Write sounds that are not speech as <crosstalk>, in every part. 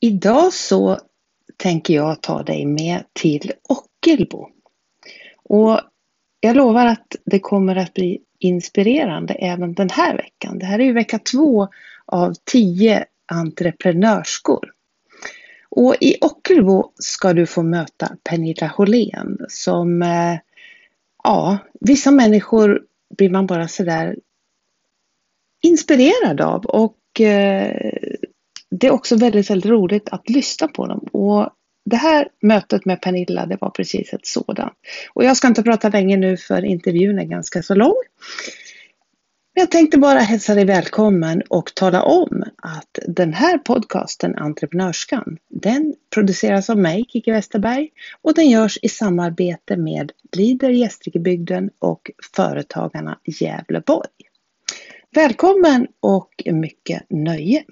Idag så tänker jag ta dig med till Ockelbo. Och jag lovar att det kommer att bli inspirerande även den här veckan. Det här är ju vecka två av tio entreprenörskor. Och i Ockelbo ska du få möta Pernilla Hållén som, eh, ja, vissa människor blir man bara sådär inspirerad av och eh, det är också väldigt, väldigt roligt att lyssna på dem. Och det här mötet med Pernilla, det var precis ett sådant. Och jag ska inte prata länge nu för intervjun är ganska så lång. Jag tänkte bara hälsa dig välkommen och tala om att den här podcasten Entreprenörskan, den produceras av mig, Kiki Westerberg, och den görs i samarbete med Lider Gästrikebygden och Företagarna Gävleborg. Välkommen och mycket nöje!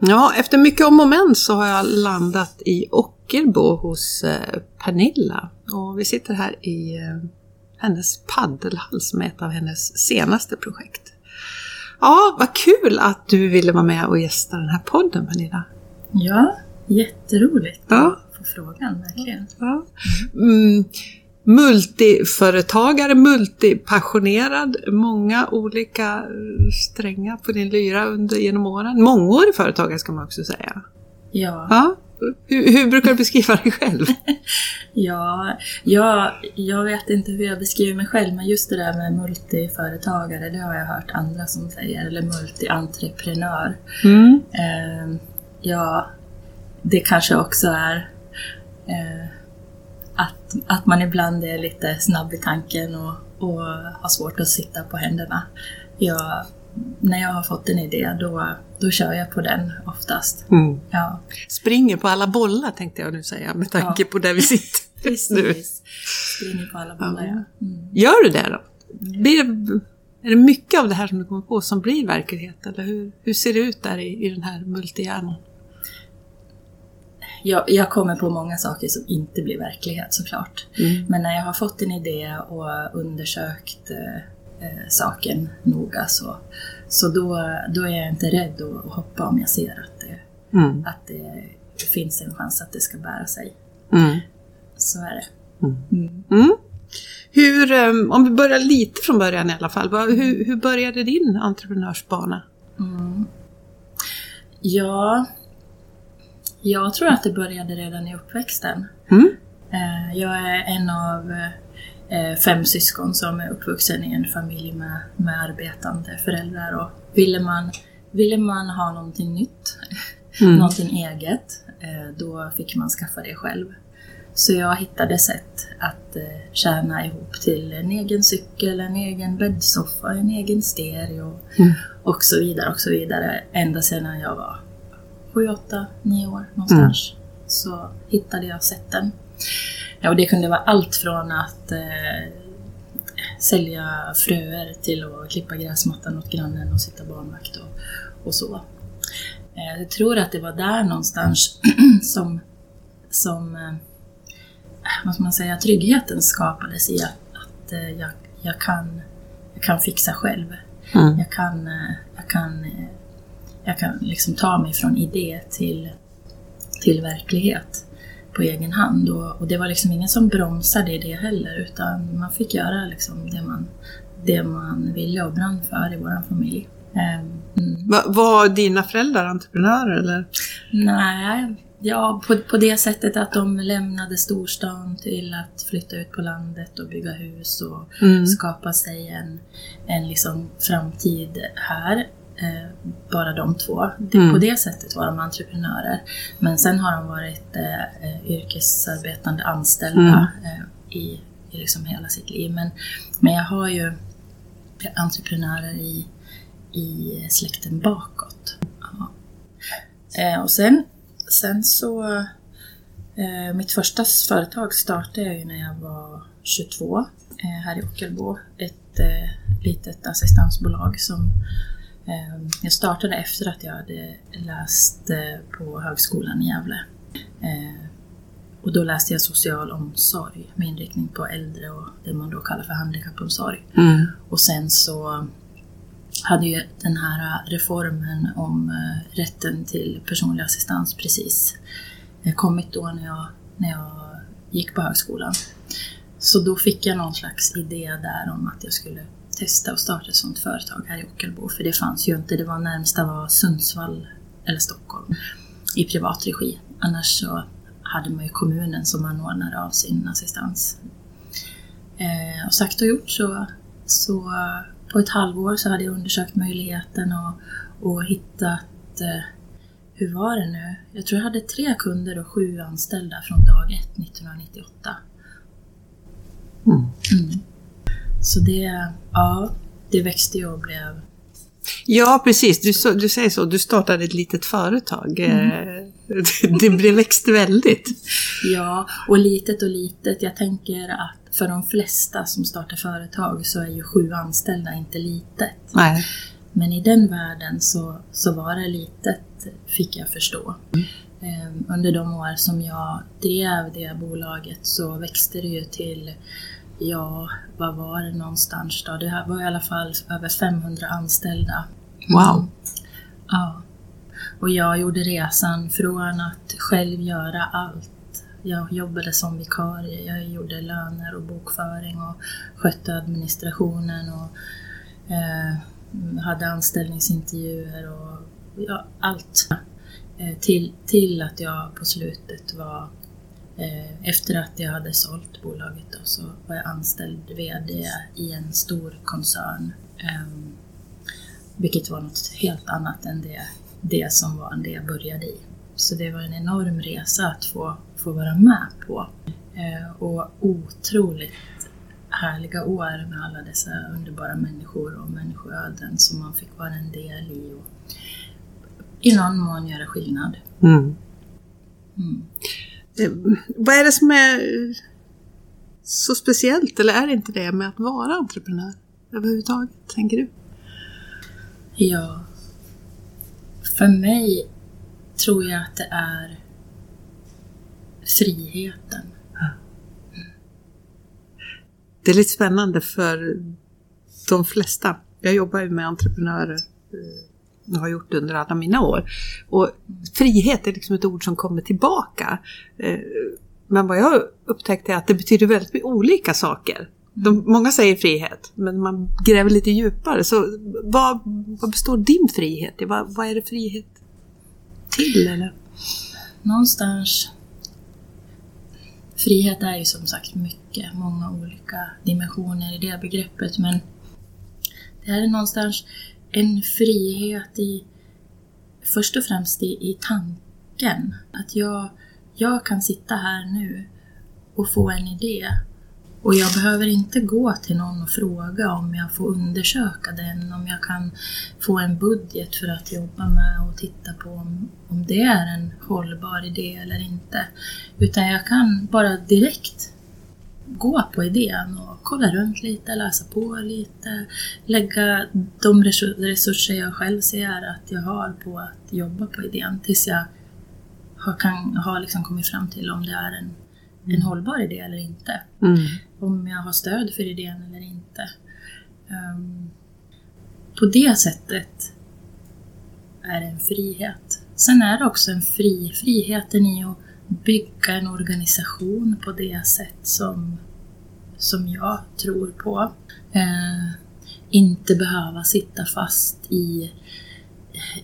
Ja, efter mycket om och men så har jag landat i Ockelbo hos eh, Pernilla. Och vi sitter här i eh, hennes paddelhall som är ett av hennes senaste projekt. Ja, vad kul att du ville vara med och gästa den här podden Pernilla. Ja, jätteroligt ja. att få frågan, verkligen. Ja. Mm multiföretagare, multipassionerad, många olika strängar på din lyra under, genom åren. Mångårig företagare ska man också säga. Ja. ja. Hur, hur brukar du beskriva dig själv? <laughs> ja, jag, jag vet inte hur jag beskriver mig själv, men just det där med multiföretagare, det har jag hört andra som säger, eller multientreprenör. Mm. Eh, ja, det kanske också är eh, att, att man ibland är lite snabb i tanken och, och har svårt att sitta på händerna. Jag, när jag har fått en idé då, då kör jag på den oftast. Mm. Ja. Springer på alla bollar tänkte jag nu säga med tanke ja. på där vi sitter <laughs> Precis, springer på alla bollar ja. ja. Mm. Gör du det då? Blir det, är det mycket av det här som du kommer på som blir verklighet eller hur, hur ser det ut där i, i den här multihjärnan? Jag, jag, kommer på många saker som inte blir verklighet såklart. Mm. Men när jag har fått en idé och undersökt eh, eh, saken noga så, så då, då är jag inte rädd att, hoppa om jag ser att det, mm. att det finns en chans att det ska bära sig. Mm. Så är det. Mm. Mm. Mm. Hur, eh, om vi börjar lite från början i alla fall, hur, hur började din entreprenörsbana? Ja, jag tror att det började redan i uppväxten. Mm. Eh, jag är en av eh, fem syskon som är uppvuxen i en familj med, med arbetande föräldrar. Och ville, man, ville man ha någonting nytt, <laughs> mm. någonting eget, eh, då fick man skaffa det själv. Så jag hittade sätt att tjäna ihop till en egen cykel, en egen bäddsoffa, en egen stereo mm. och så vidare och så vidare. Ända sedan jag var sju, åtta, nio år någonstans mm. så hittade jag sätten. Ja, och det kunde vara allt från att eh, sälja fröer till att klippa gräsmattan åt grannen och sitta barnvakt och, och så. Eh, jag tror att det var där någonstans <clears throat> som, som eh, vad ska man säga, tryggheten skapades i att, att eh, jag, jag, kan, jag kan fixa själv. Mm. Jag kan, eh, jag kan eh, jag kan liksom ta mig från idé till, till verklighet på egen hand. Och, och, det var liksom ingen som bromsade i det heller utan man fick göra liksom det, man, det man ville och brann för i vår familj. Ehm, mm. Var, var dina föräldrar entreprenörer eller? Nej, ja, på, på det sättet att de lämnade storstan till att flytta ut på landet och bygga hus och mm. skapa sig en, en liksom framtid här eh, bara de två. Mm. På det sättet var de entreprenörer. Men sen har de varit eh, yrkesarbetande anställda mm. eh, i, i liksom hela sitt liv. Men, men jag har ju entreprenörer i, i släkten bakåt. Ja. Eh, och sen, sen så eh, mitt första företag startade jag ju när jag var 22 eh, här i Ockelbo. Ett litet assistansbolag som jag startade efter att jag hade läst eh, på högskolan i Gävle. Ehm, och då läste jag social omsorg med inriktning på äldre och det man då kallar för handikappomsorg. Mm. Och sen så hade ju den här reformen om eh, rätten till personlig assistans precis eh, kommit då när jag, när jag gick på högskolan. Så då fick jag någon slags idé där om att jag skulle testa att starta ett sådant företag här i Ockelbo. För det fanns ju inte, det var närmsta var Sundsvall eller Stockholm i privat regi. Annars så hade man ju kommunen som anordnare av sin assistans. Eh, och sagt och gjort så, så på ett halvår så hade jag undersökt möjligheten och, och hittat eh, hur var det nu? Jag tror jag hade tre kunder och sju anställda från dag ett 1998. Mm. Mm. Så det, ja, det växte ju och blev... Ja, precis. Du, du säger så. Du startade ett litet företag. Mm. <laughs> Det, det växte väldigt. Ja, och litet och litet. Jag tänker att för de flesta som startar företag så är ju sju anställda inte litet. Nej. Men i den världen så, så var det litet, fick jag förstå. Mm. Under de år som jag drev det bolaget så växte det ju till, ja, vad var det någonstans då? Det var i alla fall över 500 anställda. Wow! Ja. Och jag gjorde resan från att själv göra allt. Jag jobbade som vikarie, jag gjorde löner och bokföring och skötte administrationen och eh, hade anställningsintervjuer och ja, allt. Eh, till, till att jag på slutet var, efter att jag hade sålt bolaget då, så var jag anställd VD i en stor koncern. Eh, vilket var något helt annat än det, det som var det jag började i. Så det var en enorm resa att få, få vara med på. och otroligt härliga år med alla dessa underbara människor och människoöden som man fick vara en del i och i någon mån göra skillnad. Mm. Mm. Eh, vad är det som är så speciellt, eller är det inte det, med att vara entreprenör överhuvudtaget, tänker du? Ja, för mig tror jag att det är friheten. Det är lite spännande för de flesta. Jag jobbar ju med entreprenörer eh, har gjort under alla mina år. Och frihet är liksom ett ord som kommer tillbaka. Eh, men vad jag upptäckte är att det betyder väldigt olika saker. De, många säger frihet, men man gräver lite djupare. Så vad, vad består din frihet i? Vad, vad är det frihet till? Eller? Någonstans Frihet är ju som sagt mycket, många olika dimensioner i det begreppet men det här är någonstans en frihet i först och främst i, i tanken. Att jag, jag kan sitta här nu och få en idé och jag behöver inte gå till någon och fråga om jag får undersöka den, om jag kan få en budget för att jobba med och titta på om, om det är en hållbar idé eller inte. Utan jag kan bara direkt gå på idén och kolla runt lite, läsa på lite, lägga de resurser jag själv ser att jag har på att jobba på idén tills jag har, kan, har liksom kommit fram till om det är en en hållbar idé eller inte. Mm. Om jag har stöd för idén eller inte. Um, på det sättet är det en frihet. Sen är det också en fri, friheten i att bygga en organisation på det sätt som, som jag tror på. Eh, inte behöva sitta fast i,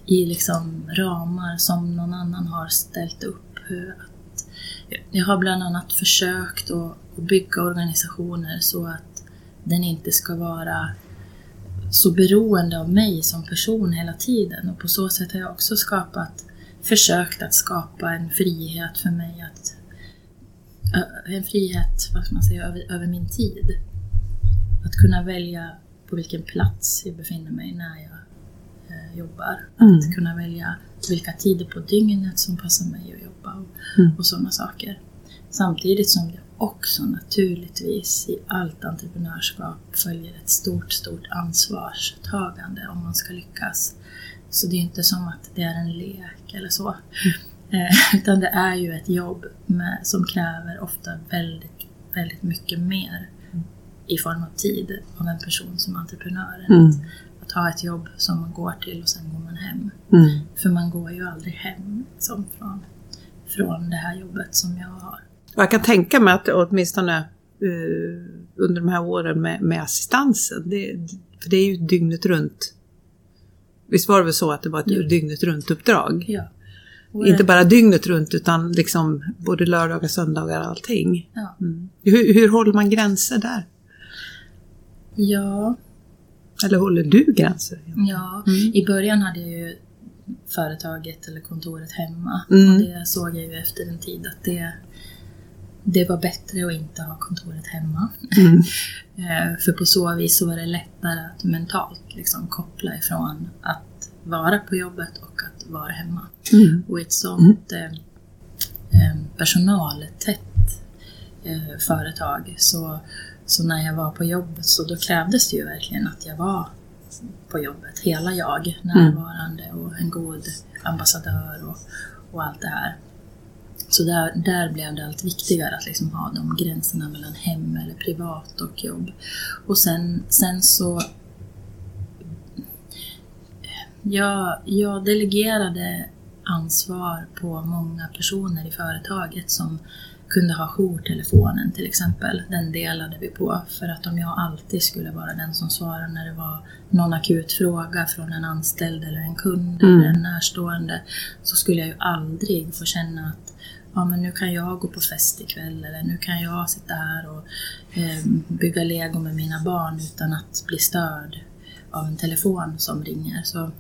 i liksom ramar som någon annan har ställt upp. Jag har bland annat försökt att bygga organisationer så att den inte ska vara så beroende av mig som person hela tiden och på så sätt har jag också skapat, försökt att skapa en frihet för mig att en frihet, vad ska man säga, över, över min tid. Att kunna välja på vilken plats jag befinner mig när jag eh, jobbar. Mm. Att kunna välja vilka tider på dygnet som passar mig att jobba och, mm. och sådana saker. Samtidigt som det också naturligtvis i allt entreprenörskap följer ett stort, stort ansvarstagande om man ska lyckas. Så det är inte som att det är en lek eller så. Eh, <laughs> utan det är ju ett jobb med, som kräver ofta väldigt, väldigt mycket mer i form av tid av en person som entreprenör. Mm. Att, att ha ett jobb som man går till och sen går man hem. Mm. För man går ju aldrig hem liksom, från, från det här jobbet som jag har. Och jag kan tänka mig att åtminstone uh, under de här åren med, med assistansen, det, för det är ju dygnet runt. Visst var det väl så att det var ett Jo. dygnet runt uppdrag? Ja. Och Inte bara dygnet runt utan liksom både lördagar, söndagar och allting. Ja. Mm. Hur, hur håller man gränser där? ja, Eller håller du gränser? ja. Mm. I början hade jag ju företaget eller kontoret hemma. Mm. Och det såg jag ju efter en tid att det, det var bättre att inte ha kontoret hemma. Mm. <laughs> Eh, För på så vis så var det lättare att mentalt liksom koppla ifrån att vara på jobbet och att vara hemma. Mm. Och i ett sånt eh, eh, personaltätt eh, företag så, så när jag var på jobbet så då krävdes det ju verkligen att jag var på jobbet, hela jag, närvarande och en god ambassadör och, och allt det här. Så där, där blev det allt viktigare att liksom ha de gränserna mellan hem eller privat och jobb. Och sen, sen så... Jag, jag delegerade ansvar på många personer i företaget som kunde ha jourtelefonen till exempel. Den delade vi på för att om jag alltid skulle vara den som svarar när det var någon akut fråga från en anställd eller en kund Mm. eller en närstående så skulle jag ju aldrig få känna att ja, men nu kan jag gå på fest ikväll eller nu kan jag sitta här och eh, bygga lego med mina barn utan att bli störd av en telefon som ringer. Så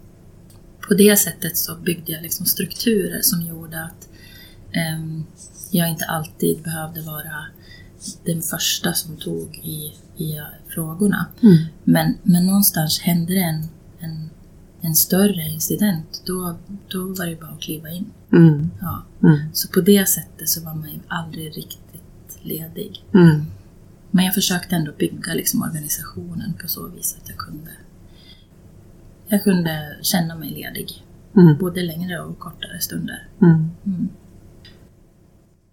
på det sättet så byggde jag liksom strukturer som gjorde att ehm, jag inte alltid behövde vara den första som tog i, i frågorna. Mm. Men, men någonstans hände det en, en, en större incident, då, då var det bara att kliva in. Mm. Ja. Mm. Så på det sättet så var man ju aldrig riktigt ledig. Mm. Men jag försökte ändå bygga liksom organisationen på så vis att jag kunde jag kunde känna mig ledig. Mm. Både längre och kortare stunder. Mm. Mm.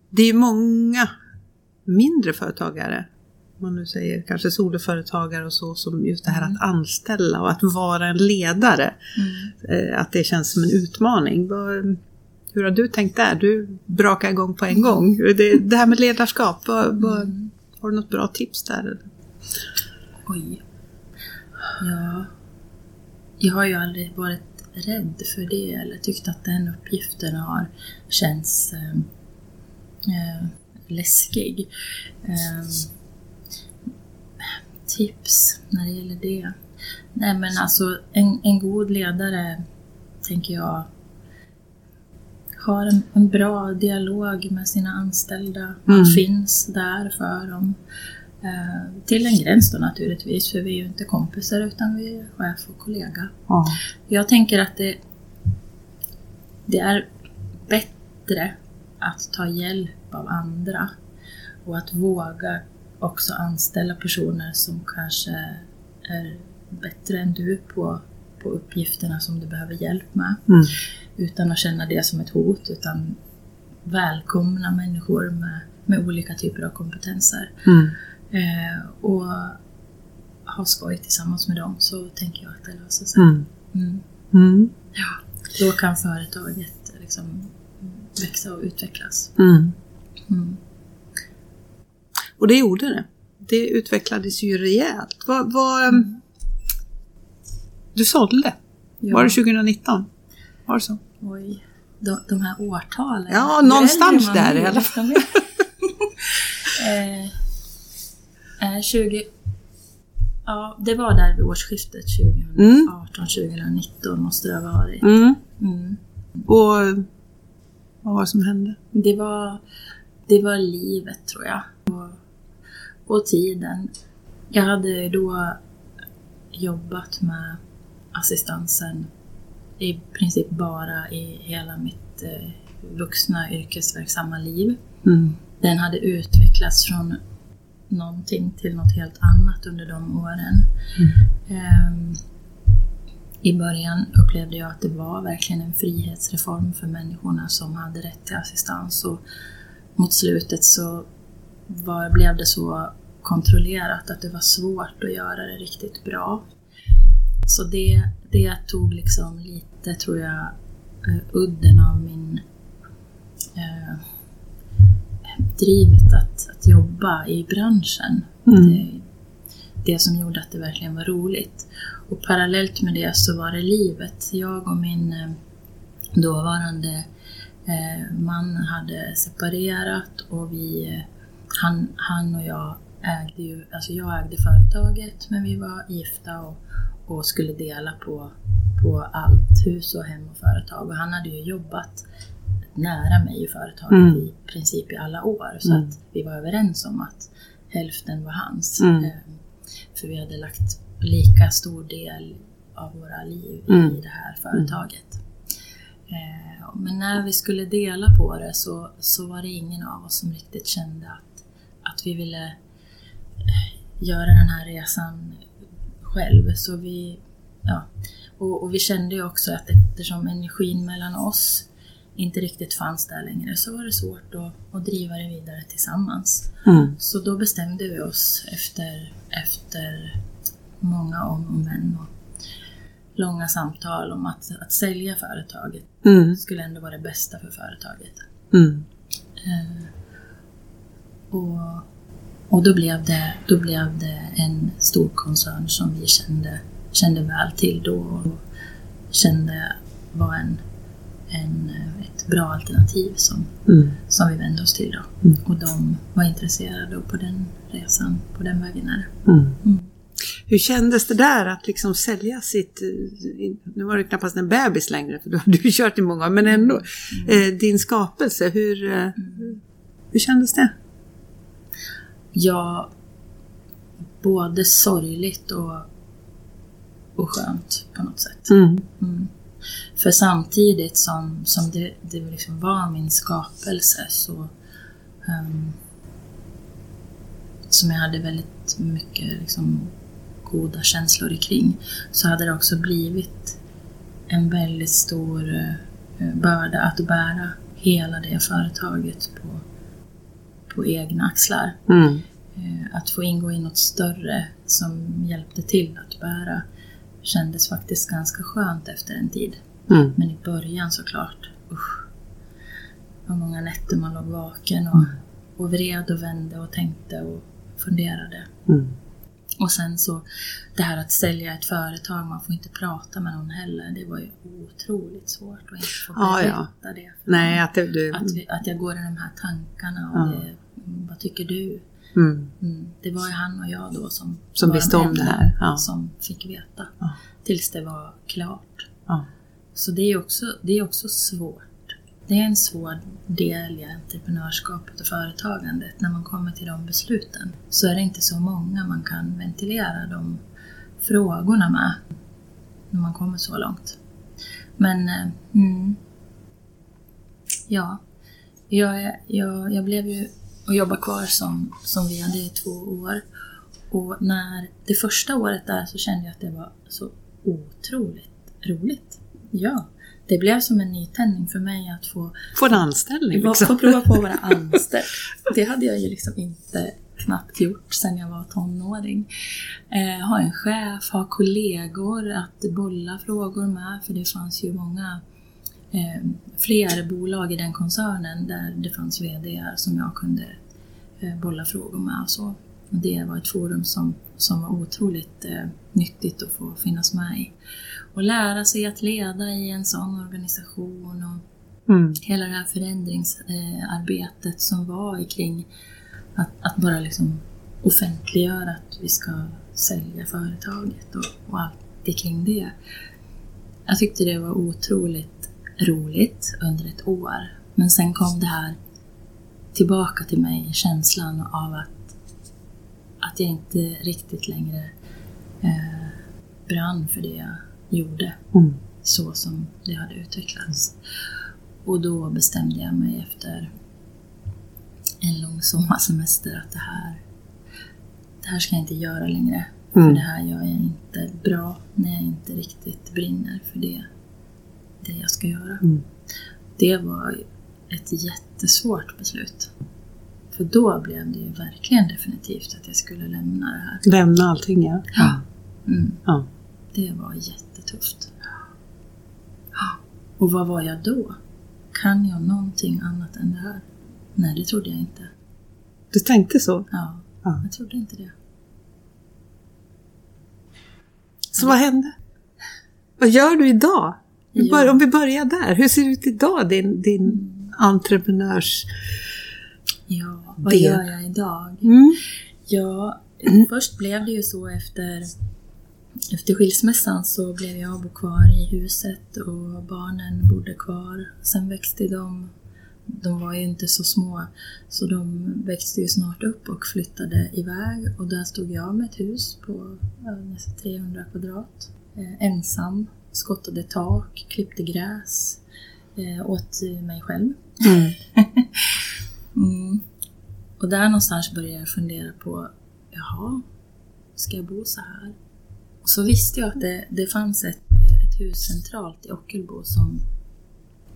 Det är många mindre företagare, om man nu säger kanske soloföretagare och så, som just det här Mm. att anställa och att vara en ledare, Mm. eh, att det känns som en utmaning. Hur har du tänkt där? Du brakar igång på en gång. Det, det här med ledarskap, vad, vad, Mm. har du något bra tips där? Oj. Ja. Jag har ju aldrig varit rädd för det eller tyckt att den uppgiften har känts eh, eh, läskig. Eh, tips när det gäller det? Nej men alltså en, en god ledare tänker jag har en, en bra dialog med sina anställda. Man Mm. finns där för dem. Eh, till en gräns då naturligtvis, för vi är ju inte kompisar utan vi är chef och kollega. Ja. Jag tänker att det, det är bättre att ta hjälp av andra och att våga också anställa personer som kanske är bättre än du på, på uppgifterna som du behöver hjälp med. Mm. Utan att känna det som ett hot, utan välkomna människor med, med olika typer av kompetenser. Mm. Eh, och ha skoj tillsammans med dem så tänker jag att det löser sig. Mm. Mm. Mm. Ja, då kan företaget liksom växa och utvecklas. Mm. Mm. Och det gjorde det. Det utvecklades ju rejält. Vad, vad, Du sålde, Ja. var det 2019? Var det så? Oj, de, de här årtalen. Ja, någonstans där i alla <laughs> eh, eh, 20... Ja, det var där vid årsskiftet 2018-2019 måste det ha varit. Mm. Mm. Och vad var det som hände? Det var, det var livet tror jag. Och, och tiden. Jag hade då jobbat med assistansen i princip bara i hela mitt eh, vuxna yrkesverksamma liv. Mm. Den hade utvecklats från någonting till något helt annat under de åren. Ehm, i början upplevde jag att det var verkligen en frihetsreform för människorna som hade rätt till assistans. Och mot slutet så var, blev det så kontrollerat att det var svårt att göra det riktigt bra. Så det, det tog liksom lite, tror jag, uh, udden av min uh, drivet att, att jobba i branschen. Mm. Det, det som gjorde att det verkligen var roligt. Och parallellt med det så var det livet. Jag och min uh, dåvarande man hade separerat och vi, han, han och jag ägde ju, alltså jag ägde företaget men vi var gifta och, och skulle dela på, på allt, hus och hem och företag. Och han hade ju jobbat nära mig i företaget mm. i princip i alla år. Så mm. att vi var överens om att hälften var hans. Mm. Ehm, för vi hade lagt lika stor del av våra liv i mm. det här företaget. Ehm, men när vi skulle dela på det så, så var det ingen av oss som riktigt kände att, att vi ville göra den här resan själv. Så vi, ja. och, och vi kände ju också att eftersom energin mellan oss inte riktigt fanns där längre så var det svårt att, att driva det vidare tillsammans. Mm. Så då bestämde vi oss efter, efter många om och men och långa samtal om att, att sälja företaget mm. skulle ändå vara det bästa för företaget. Mm. Eh, och och då blev det, då blev det en stor koncern som vi kände, kände väl till då och kände var en, en, ett bra alternativ som, mm. som vi vände oss till. Då. Mm. Och de var intresserade på den resan, på den vägen är det. Mm. mm. Hur kändes det där att liksom sälja sitt, nu var det knappast en bebis längre för då har du kört i många år, men ändå, mm. eh, din skapelse, hur, eh, mm. hur kändes det? Ja, både sorgligt och, och skönt på något sätt. Mm. För samtidigt som, som det, det liksom var min skapelse så um, som jag hade väldigt mycket liksom, goda känslor kring så hade det också blivit en väldigt stor uh, börda att bära hela det företaget på på egna axlar. Mm. Eh, att få ingå i något större som hjälpte till att bära kändes faktiskt ganska skönt efter en tid. Mm. Men i början såklart, usch. Vad många nätter man låg vaken och, mm. och vred och vände och tänkte och funderade. Mm. Och sen så det här att sälja ett företag, man får inte prata med någon heller. Det var ju otroligt svårt att inte få berätta ja, ja. det. Nej, att, det, du... att, vi, att jag går i de här tankarna och ja. det, vad tycker du? Mm. Mm. Det var ju han och jag då som, som visste om det här. Ja. Som fick veta. Tills det var klart. Så det är också, det är också svårt. Det är en svår del i entreprenörskapet och företagandet. När man kommer till de besluten så är det inte så många man kan ventilera de frågorna med. När man kommer så långt. Men, eh, mm, ja. Jag, jag, jag blev ju och jobbade kvar som, som vi hade i två år. Och när det första året där så kände jag att det var så otroligt roligt. Ja, det blev som en nytändning för mig att få... Få en anställning liksom. Få prova på att vara <laughs> anställd. Det hade jag ju liksom inte knappt gjort sedan jag var tonåring. Eh, ha en chef, ha kollegor att bolla frågor med, för det fanns ju många eh, fler bolag i den koncernen där det fanns VD som jag kunde eh, bolla frågor med och så. Och det var ett forum som, som var otroligt eh, nyttigt att få finnas med i och lära sig att leda i en sån organisation och mm. hela det här förändringsarbetet som var kring att, att bara liksom offentliggöra att vi ska sälja företaget och, och allt det kring det. Jag tyckte det var otroligt roligt under ett år. Men sen kom det här tillbaka till mig, känslan av att, att jag inte riktigt längre eh, brann för det jag gjorde. Mm. Så som det hade utvecklats. Och då bestämde jag mig efter en lång sommarsemester att det här, det här ska jag inte göra längre. Mm. För det här gör jag inte bra när jag inte riktigt brinner för det, det jag ska göra. Mm. Det var ett jättesvårt beslut. För då blev det ju verkligen definitivt att jag skulle lämna det här. Lämna allting ja. Ja. Mm. ja. Det var jättetufft. Och vad var jag då? Kan jag någonting annat än det här? Nej, det trodde jag inte. Du tänkte så? Ja, ja. jag trodde inte det. Så vad hände? Vad gör du idag? Ja. Om vi börjar där, hur ser det ut idag, din, din entreprenörs... Ja, vad del? gör jag idag? Mm. Ja, först blev det ju så efter efter skilsmässan så blev jag bo kvar i huset och barnen bodde kvar. Sen växte de, de var ju inte så små, så de växte ju snart upp och flyttade iväg och där stod jag med ett hus på nästan 300 kvadrat. Eh, ensam, skottade tak, klippte gräs, eh, åt mig själv. Mm. <laughs> mm. Och där någonstans började jag fundera på, jaha, ska jag bo så här? så visste jag att det, det fanns ett, ett hus centralt i Ockelbo som,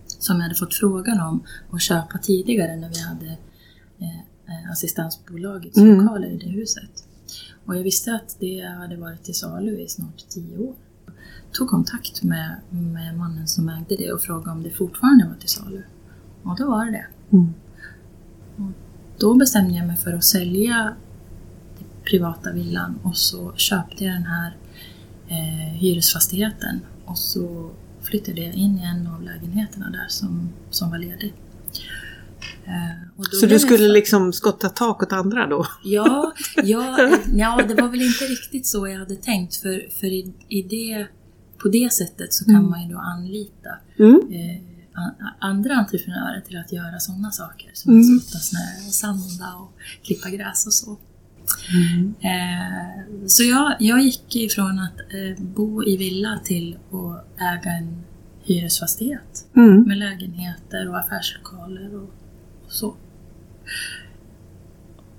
som jag hade fått frågan om att köpa tidigare när vi hade eh, eh assistansbolagets mm. lokaler i det huset. Och jag visste att det hade varit till salu i snart tio år. Jag tog kontakt med, med mannen som ägde det och frågade om det fortfarande var till salu. Och då var det det. Mm. Och då bestämde jag mig för att sälja den privata villan och så köpte jag den här eh, hyresfastigheten och så flyttade jag in i en av lägenheterna där som, som var ledig. Eh, så du skulle liksom skotta tak åt andra då? Ja, ja, <laughs> ja, det var väl inte riktigt så jag hade tänkt för, för i, i det, på det sättet så kan mm. man ju då anlita mm. eh, andra entreprenörer till att göra sådana saker som mm. att skotta snö och sanda och klippa gräs och så. Mm. Eh, så jag, jag gick ifrån att eh, bo i villa till att äga en hyresfastighet mm. med lägenheter och affärslokaler och, och, så.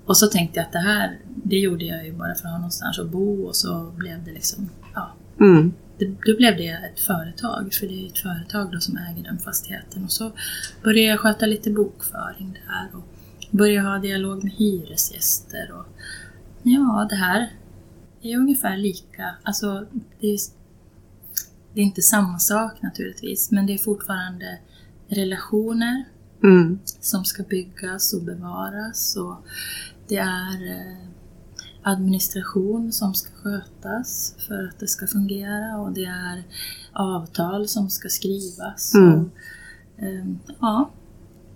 Och så tänkte jag att det här, det gjorde jag ju bara för att ha någonstans att bo och så blev det liksom, ja. Mm. Det, då blev det ett företag, för det är ett företag då som äger den fastigheten. Och så började jag sköta lite bokföring där och började ha dialog med hyresgäster och Ja, det här är ungefär lika. Alltså, det är, det är inte samma sak naturligtvis, men det är fortfarande relationer mm. som ska byggas och bevaras. Och det är eh, administration som ska skötas för att det ska fungera och det är avtal som ska skrivas. Mm. Och, eh, ja,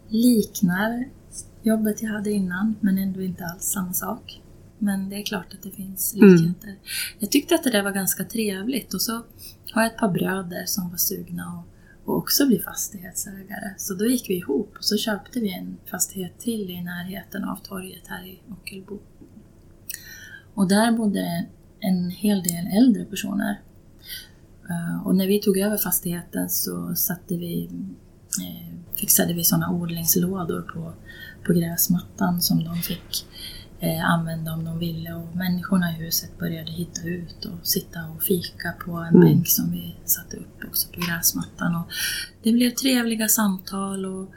liknar jobbet jag hade innan men ändå inte alls samma sak. Men det är klart att det finns mm. likheter. Mm. Jag tyckte att det där var ganska trevligt och så har jag ett par bröder som var sugna och, och också bli fastighetsägare. Så då gick vi ihop och så köpte vi en fastighet till i närheten av torget här i Ockelbo. Och där bodde en hel del äldre personer. Eh, och när vi tog över fastigheten så satte vi, eh, fixade vi sådana odlingslådor på, på gräsmattan som de fick eh, använda om de ville och människorna i huset började hitta ut och sitta och fika på en mm. bänk som vi satte upp också på gräsmattan. Och det blev trevliga samtal och,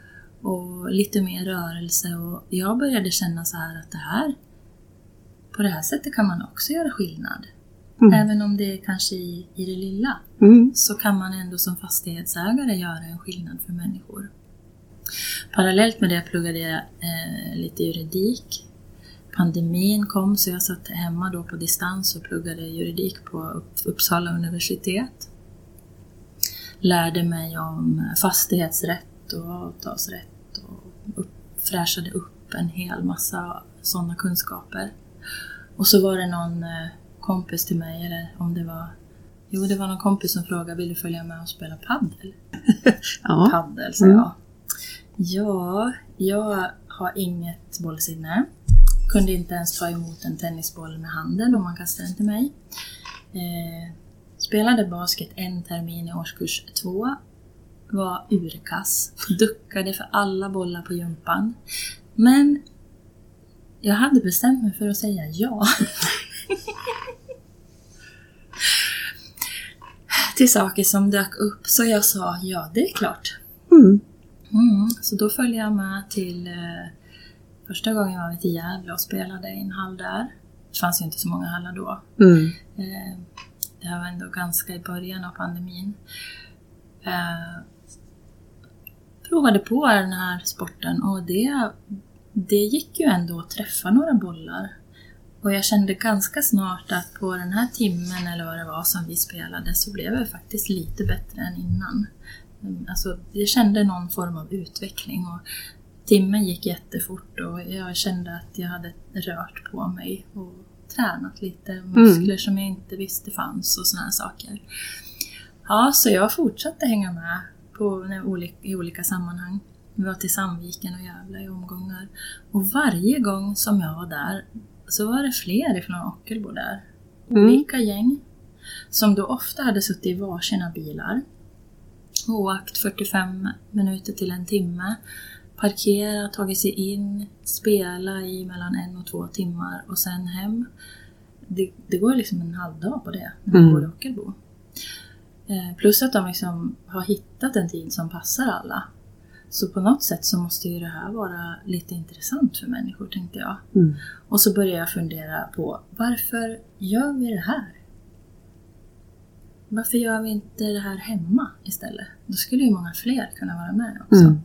och lite mer rörelse och jag började känna så här att det här, på det här sättet kan man också göra skillnad. Mm. Även om det är kanske i, i det lilla, mm. så kan man ändå som fastighetsägare göra en skillnad för människor. Parallellt med det pluggade jag eh, lite juridik pandemin kom så jag satt hemma då på distans och pluggade juridik på Uppsala universitet. Lärde mig om fastighetsrätt och avtalsrätt och upp, fräschade upp en hel massa sådana kunskaper. Och så var det någon eh, kompis till mig, eller om det var Jo, det var någon kompis som frågade, vill du följa med och spela paddel? <laughs> ja. Paddel, sa mm. jag. Ja, jag har inget bollsinne kunde inte ens ta emot en tennisboll med handen om man kastade den till mig. Eh, spelade basket en termin i årskurs två. Var urkass. Duckade för alla bollar på gympan. Men jag hade bestämt mig för att säga ja. till saker som dök upp så jag sa ja, det är klart. Mm. Mm, så då följde jag med till eh, första gången jag var i Gävle och spelade i en hall där. Det fanns ju inte så många hallar då. Mm. Eh, det här var ändå ganska i början av pandemin. Eh, provade på den här sporten och det, det gick ju ändå att träffa några bollar. Och jag kände ganska snart att på den här timmen eller vad det var som vi spelade så blev jag faktiskt lite bättre än innan. Mm, Alltså, jag kände någon form av utveckling och timmen gick jättefort och jag kände att jag hade rört på mig och tränat lite muskler som jag inte visste fanns och såna här saker. Ja, så jag fortsatte hänga med på, i olika sammanhang. Vi var till Sandviken och Gävle i omgångar. Och varje gång som jag var där så var det fler ifrån Ockelbo där. Mm. Olika gäng. Som då ofta hade suttit i varsina bilar och åkt 45 minuter till en timme. Parkerat, tagit sig in, spela i mellan en och två timmar och sen hem. Det, det går liksom en halv dag på det när man Mm. bor i Ockelbo. Eh, plus att de liksom har hittat en tid som passar alla. Så på något sätt så måste ju det här vara lite intressant för människor, tänkte jag. Mm. Och så började jag fundera på varför gör vi det här? Varför gör vi inte det här hemma istället? Då skulle ju många fler kunna vara med också. Mm.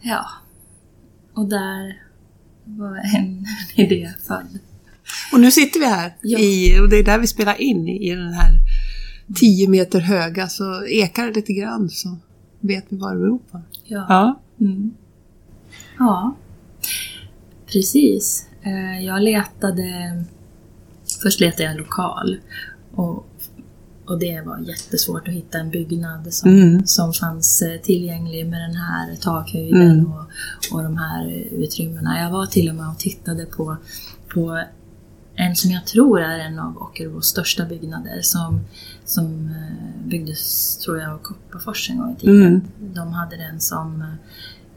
Ja. Och där var en <laughs> idé född. Och nu sitter vi här Ja. i, och det är där vi spelar in i den här 10 meter höga så ekar det lite grann så vet vi vad det beror på. Ja. Ja. Mm. Ja, precis. Eh, Jag letade... Först letade jag en lokal. Och, och det var jättesvårt att hitta en byggnad som, Mm. som fanns eh, tillgänglig med den här takhöjden Mm. och, och de här utrymmena. Jag var till och med och tittade på, på en som jag tror är en av Ockelbos största byggnader som, som eh, byggdes, tror jag, av Kopparfors en gång i tiden. Mm. De hade den som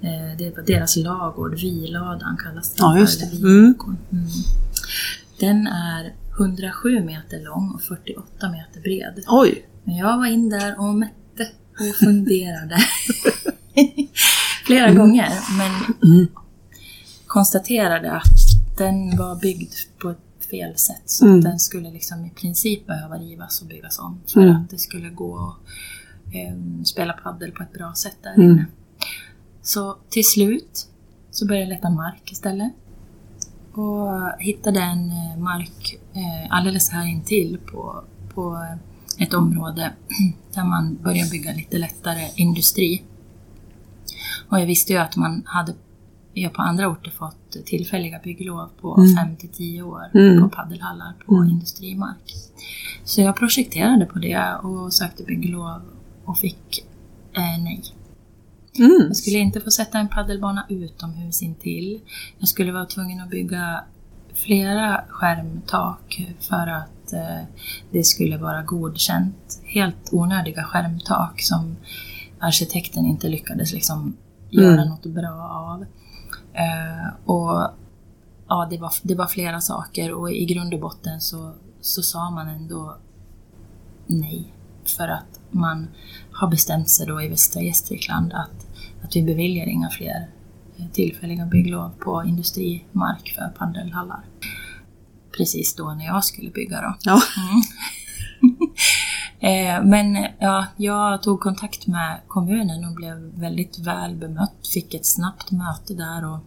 eh, det var deras lagård, Viladan kallas den Ja, just det. Mm. Mm. Den är 107 meter lång och 48 meter bred. Oj! Men jag var in där och mätte och funderade <laughs> flera Mm. gånger. Men Mm. konstaterade att den var byggd på ett fel sätt. Så Mm. att den skulle liksom i princip behöva rivas och byggas om. För Mm. att det skulle gå att eh, spela paddel på ett bra sätt där Mm. inne. Så till slut så började jag leta mark istället. Och hittade en eh, mark eh, alldeles här intill på, på ett område <clears throat> där man började bygga lite lättare industri. Och jag visste ju att man hade ja, på andra orter fått tillfälliga bygglov på Mm. 5 till 10 år Mm. på paddelhallar på Mm. industrimark. Så jag projekterade på det och sökte bygglov och fick eh, nej. Mm. Jag skulle inte få sätta en paddelbana utomhus intill. Jag skulle vara tvungen att bygga flera skärmtak för att eh, det skulle vara godkänt. Helt onödiga skärmtak som arkitekten inte lyckades liksom göra Mm. något bra av. Eh, och ja, det var, det var flera saker och i grund och botten så, så sa man ändå nej. För att man har bestämt sig då i Västra Gästrikland att, att vi beviljar inga fler eh, tillfälliga bygglov på industrimark för paddelhallar. Precis då när jag skulle bygga då. Ja. Eh, <laughs> Men ja, jag tog kontakt med kommunen och blev väldigt väl bemött. Fick ett snabbt möte där och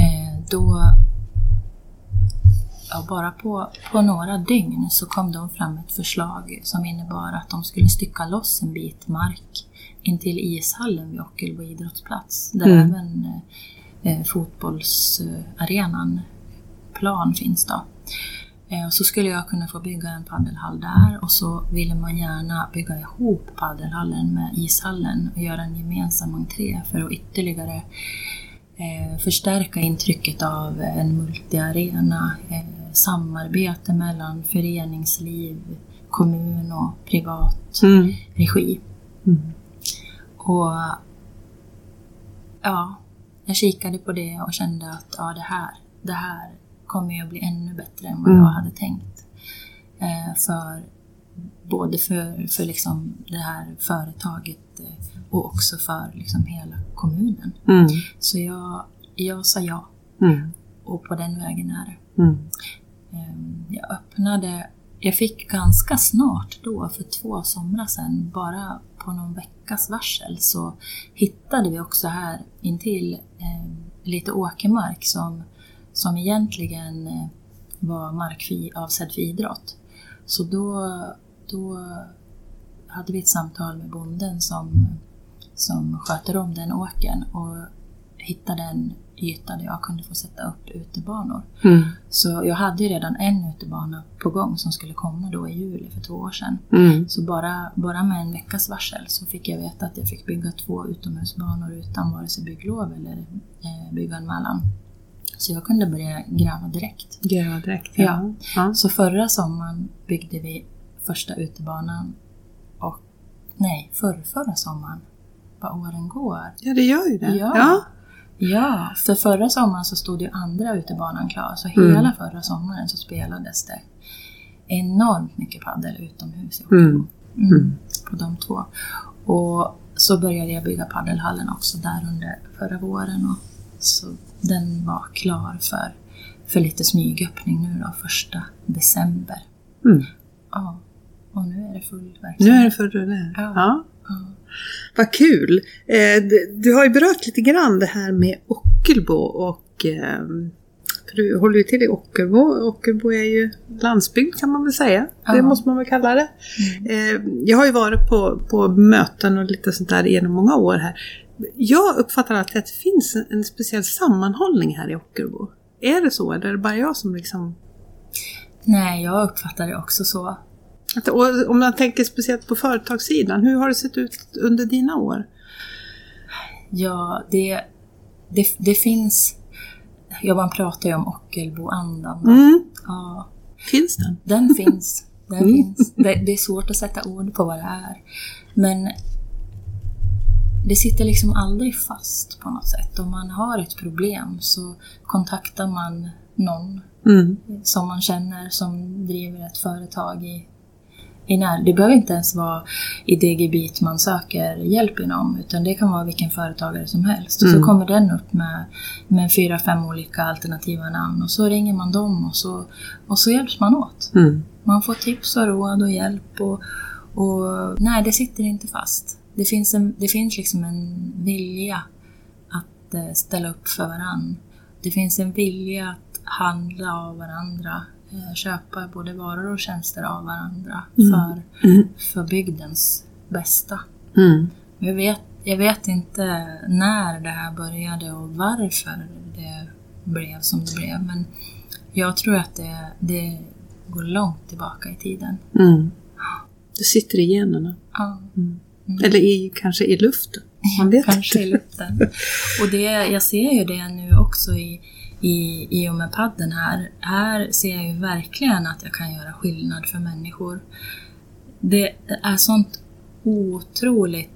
eh, då, ja, bara på, på några dygn så kom de fram med ett förslag som innebar att de skulle stycka loss en bit mark intill ishallen vid Ockelbo idrottsplats. Där Mm. även eh, fotbollsarenan plan finns då. Eh, så skulle jag kunna få bygga en paddelhall där och så ville man gärna bygga ihop paddelhallen med ishallen och göra en gemensam entré för att ytterligare eh, förstärka intrycket av en multiarena, eh, samarbete mellan föreningsliv, kommun och privat Mm. regi. Mm. Och ja, jag kikade på det och kände att ja, det här, det här kommer att bli ännu bättre än vad Mm. jag hade tänkt. Eh, för både för, för liksom det här företaget eh, och också för liksom hela kommunen. Mm. Så jag, jag sa ja Mm. och på den vägen är det. Mm. Ehm, Jag öppnade, jag fick ganska snart då, för två somrar sedan, bara på någon veckas varsel, så hittade vi också här intill eh, lite åkermark som, som egentligen eh, var mark avsedd för idrott. Så då, då hade vi ett samtal med bonden som, som sköter om den åkern och hittade en yta där jag kunde få sätta upp utebanor. Mm. Så jag hade ju redan en utebana på gång som skulle komma då i juli för två år sedan. Mm. Så bara, bara med en veckas varsel så fick jag veta att jag fick bygga två utomhusbanor utan vare sig bygglov eller eh, bygganmälan. Så jag kunde börja gräva direkt. Gräva direkt. Ja. ja. Så förra sommaren byggde vi första utebanan och nej, förra, förra sommaren. Vad åren går. Ja, det gör ju det. Ja. ja. Ja, för förra sommaren så stod ju andra utebanan klar. Så Mm. hela förra sommaren så spelades det enormt mycket padel utomhus i Mm. Ockelbo. Mm. På de två. Och så började jag bygga paddelhallen också där under förra våren. Och så den var klar för, för lite smygöppning nu då, första december. Mm. Ja, och nu är det full verksamhet. Nu är det för det. Ja. Ja. Ja. Vad kul! Eh, du, har ju berört lite grann det här med Ockelbo och eh, för du håller ju till i Ockelbo. Ockelbo är ju landsbygd kan man väl säga. Det Ja. måste man väl kalla det. Mm. Eh, jag har ju varit på, på möten och lite sånt där genom många år här. Jag uppfattar alltid att det finns en, en speciell sammanhållning här i Ockelbo. Är det så eller är det bara jag som liksom... Nej, jag uppfattar det också så. Att, om man tänker speciellt på företagssidan, hur har det sett ut under dina år? Ja, det, det, det finns... Ja, man pratar ju om Ockelboandan. Mm. Ja, Finns den? den finns. Den Mm. finns. Det, det är svårt att sätta ord på vad det är. Men det sitter liksom aldrig fast på något sätt. Om man har ett problem så kontaktar man någon Mm. som man känner som driver ett företag i, i när. Det behöver inte ens vara i det gebit man söker hjälp inom utan det kan vara vilken företagare som helst. Och Mm. så kommer den upp med, med fyra, fem olika alternativa namn och så ringer man dem och så, och så hjälps man åt. Mm. Man får tips och råd och hjälp och, och nej, det sitter inte fast. Det finns, en, det finns liksom en vilja att eh, ställa upp för varann. Det finns en vilja att handla av varandra, eh, köpa både varor och tjänster av varandra Mm. för, Mm. för bygdens bästa. Mm. Jag vet, jag vet inte när det här började och varför det blev som det blev, men jag tror att det, det går långt tillbaka i tiden. Mm. Det sitter i generna. Ja. Mm. Mm. Eller i, kanske i luften. Man vet Kanske inte. i luften. Och det, jag ser ju det nu också i, i, i och med padden här. Här ser jag ju verkligen att jag kan göra skillnad för människor. Det är sånt otroligt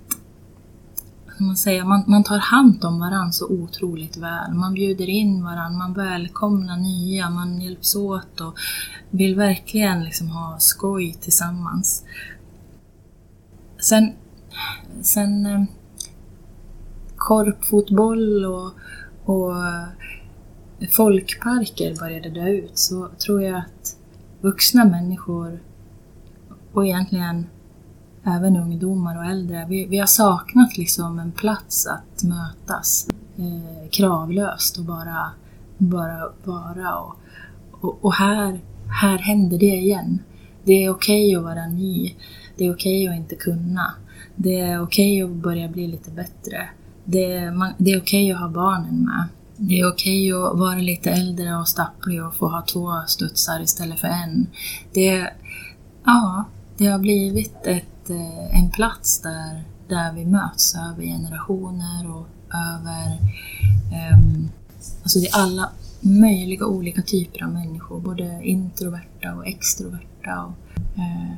man, säger, man, man tar hand om varandra så otroligt väl. Man bjuder in varandra, man välkomnar nya, man hjälps åt och vill verkligen liksom ha skoj tillsammans. Sen, sen eh, korpfotboll och, och eh, folkparker började dö ut så tror jag att vuxna människor och egentligen även ungdomar och äldre, vi, vi har saknat liksom en plats att mötas eh, kravlöst och bara, bara vara. Och, och, och här, här händer det igen. Det är okej att vara ny. Det är okej att inte kunna. Det är okej att börja bli lite bättre. Det är, man, det är okej att ha barnen med. Det är okej att vara lite äldre och stapplig och få ha två studsar istället för en. Det, ja, det har blivit ett, eh, en plats där, där vi möts över generationer och över um, alltså det är alla möjliga olika typer av människor, både introverta och extroverta. Och, uh,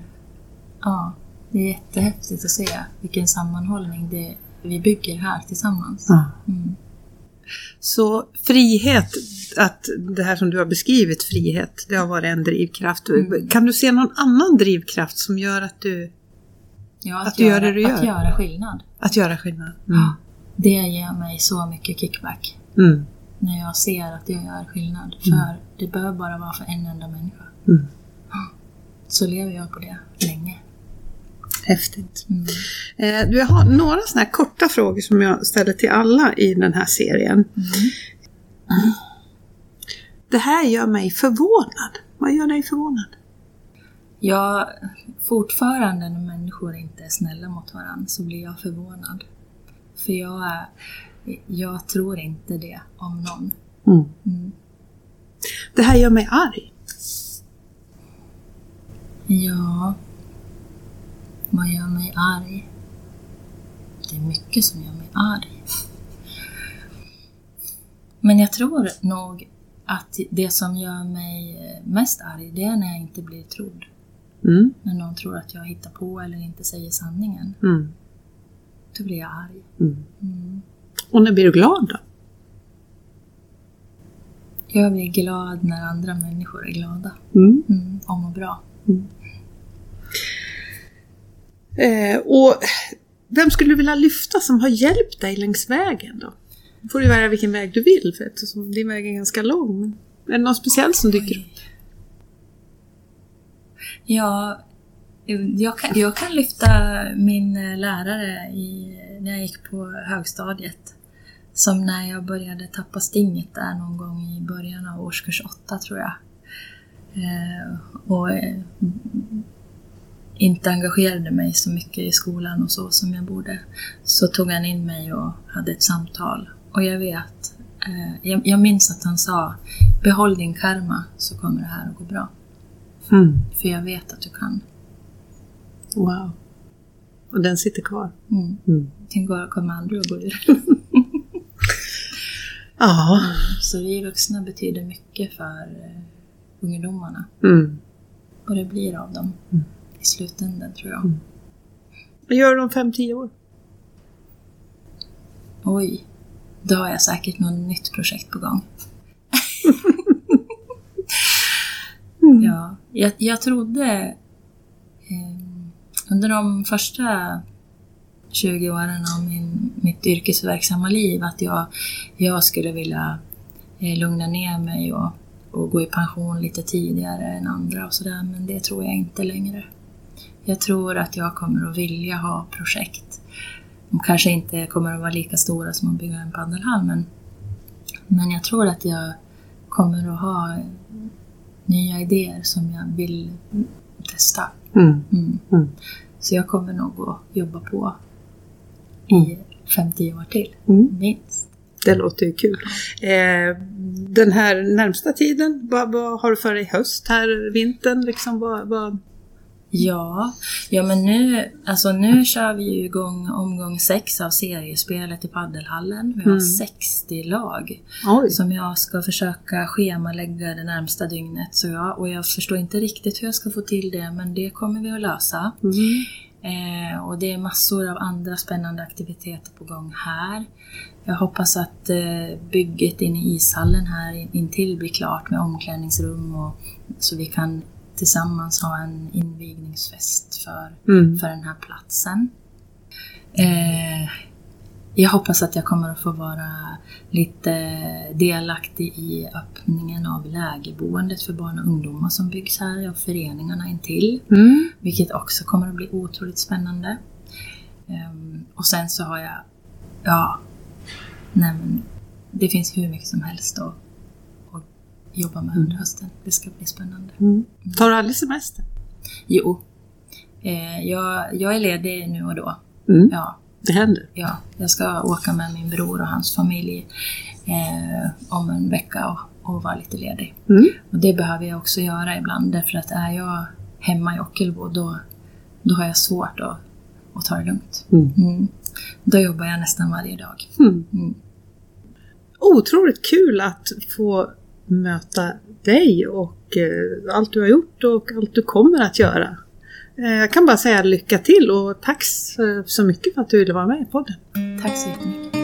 ja, det är jättehäftigt att se vilken sammanhållning det, vi bygger här tillsammans. Ja. Mm. Så frihet, att det här som du har beskrivit, frihet, det har varit en drivkraft. Mm. Kan du se någon annan drivkraft som gör att du, Ja, Att du gör det du gör. Att göra skillnad. att göra skillnad? Mm. Det ger mig så mycket kickback. Mm. När jag ser att jag gör skillnad. För det behöver bara vara för en enda människa. Mm. Så lever jag på det länge. Häftigt. Mm. Eh, du, jag har några sådana här korta frågor som jag ställer till alla i den här serien. Mm. Det här gör mig förvånad. Vad gör dig förvånad? Jag, fortfarande när människor inte är snälla mot varandra så blir jag förvånad. För jag, är, jag tror inte det om någon. Mm. Det här gör mig arg. Ja, vad gör mig arg? Det är mycket som gör mig arg. Men jag tror nog att det som gör mig mest arg, det är när jag inte blir trodd. Mm. När någon tror att jag hittar på eller inte säger sanningen. Mm. Då blir jag arg. Mm. Mm. Och när blir du glad då? Jag blir glad när andra människor är glada Mm. mm, och mår bra. Eh, och vem skulle du vilja lyfta som har hjälpt dig längs vägen då? Nu får du välja vilken väg du vill för eftersom din väg är ganska lång. Men Är det någon speciell som dyker upp? Ja, jag kan, jag kan lyfta min eh, lärare i, när jag gick på högstadiet. Som när jag började tappa stinget där någon gång i början av årskurs åtta tror jag. Eh, och eh, inte engagerade mig så mycket i skolan och så som jag borde. Så tog han in mig och hade ett samtal. Och jag vet, eh, jag, jag minns att han sa Behåll din karma så kommer det här att gå bra. Mm. För jag vet att du kan. Wow. Och den sitter kvar? Mm. Mm. Den kommer aldrig att gå ur. <laughs> Ja. Så vi vuxna betyder mycket för eh, ungdomarna. Mm. Och det blir av dem Mm. I slutändan tror jag. Mm. Vad gör du om 5-10 år? Oj, då har jag säkert något nytt projekt på gång. Mm. Ja, jag, jag trodde eh, under de första 20 åren av min, mitt yrkesverksamma liv att jag, jag skulle vilja eh, lugna ner mig och, och gå i pension lite tidigare än andra och sådär, men det tror jag inte längre. Jag tror att jag kommer att vilja ha projekt. De kanske inte kommer att vara lika stora som att bygga en paddelhall, men, men jag tror att jag kommer att ha nya idéer som jag vill testa. Mm. Mm. Mm. Så jag kommer nog att jobba på i 5-10 år till, Mm. minst. Det låter ju kul. Eh, den här närmsta tiden, vad, vad har du för dig höst, här, vintern? Liksom, vad, vad... Ja, ja men nu, alltså nu kör vi ju igång omgång 6 av seriespelet i paddelhallen. Vi har Mm. 60 lag Oj. som jag ska försöka schemalägga det närmsta dygnet. Så jag, och jag förstår inte riktigt hur jag ska få till det, men det kommer vi att lösa. Mm. Eh, och det är massor av andra spännande aktiviteter på gång här. Jag hoppas att eh, bygget inne i ishallen här in- intill blir klart med omklädningsrum och så vi kan tillsammans ha en invigningsfest för, Mm. för den här platsen. Eh, jag hoppas att jag kommer att få vara lite delaktig i öppningen av lägerboendet för barn och ungdomar som byggs här och föreningarna intill. Mm. Vilket också kommer att bli otroligt spännande. Ehm, och sen så har jag, ja, nej men det finns hur mycket som helst att jobba med under hösten. Det ska bli spännande. Mm. Tar du aldrig semester? Jo, eh, jag, jag är ledig nu och då. Mm. Ja, Det händer. ja, jag ska åka med min bror och hans familj eh, om en vecka och, och vara lite ledig. Mm. Och det behöver jag också göra ibland därför att är jag hemma i Ockelbo då, då har jag svårt att, att ta det lugnt. Mm. Mm. Då jobbar jag nästan varje dag. Mm. Mm. Otroligt kul att få möta dig och eh, allt du har gjort och allt du kommer att göra. Eh, jag kan bara säga lycka till och tack så- så mycket för att du ville vara med i podden. Tack så jättemycket.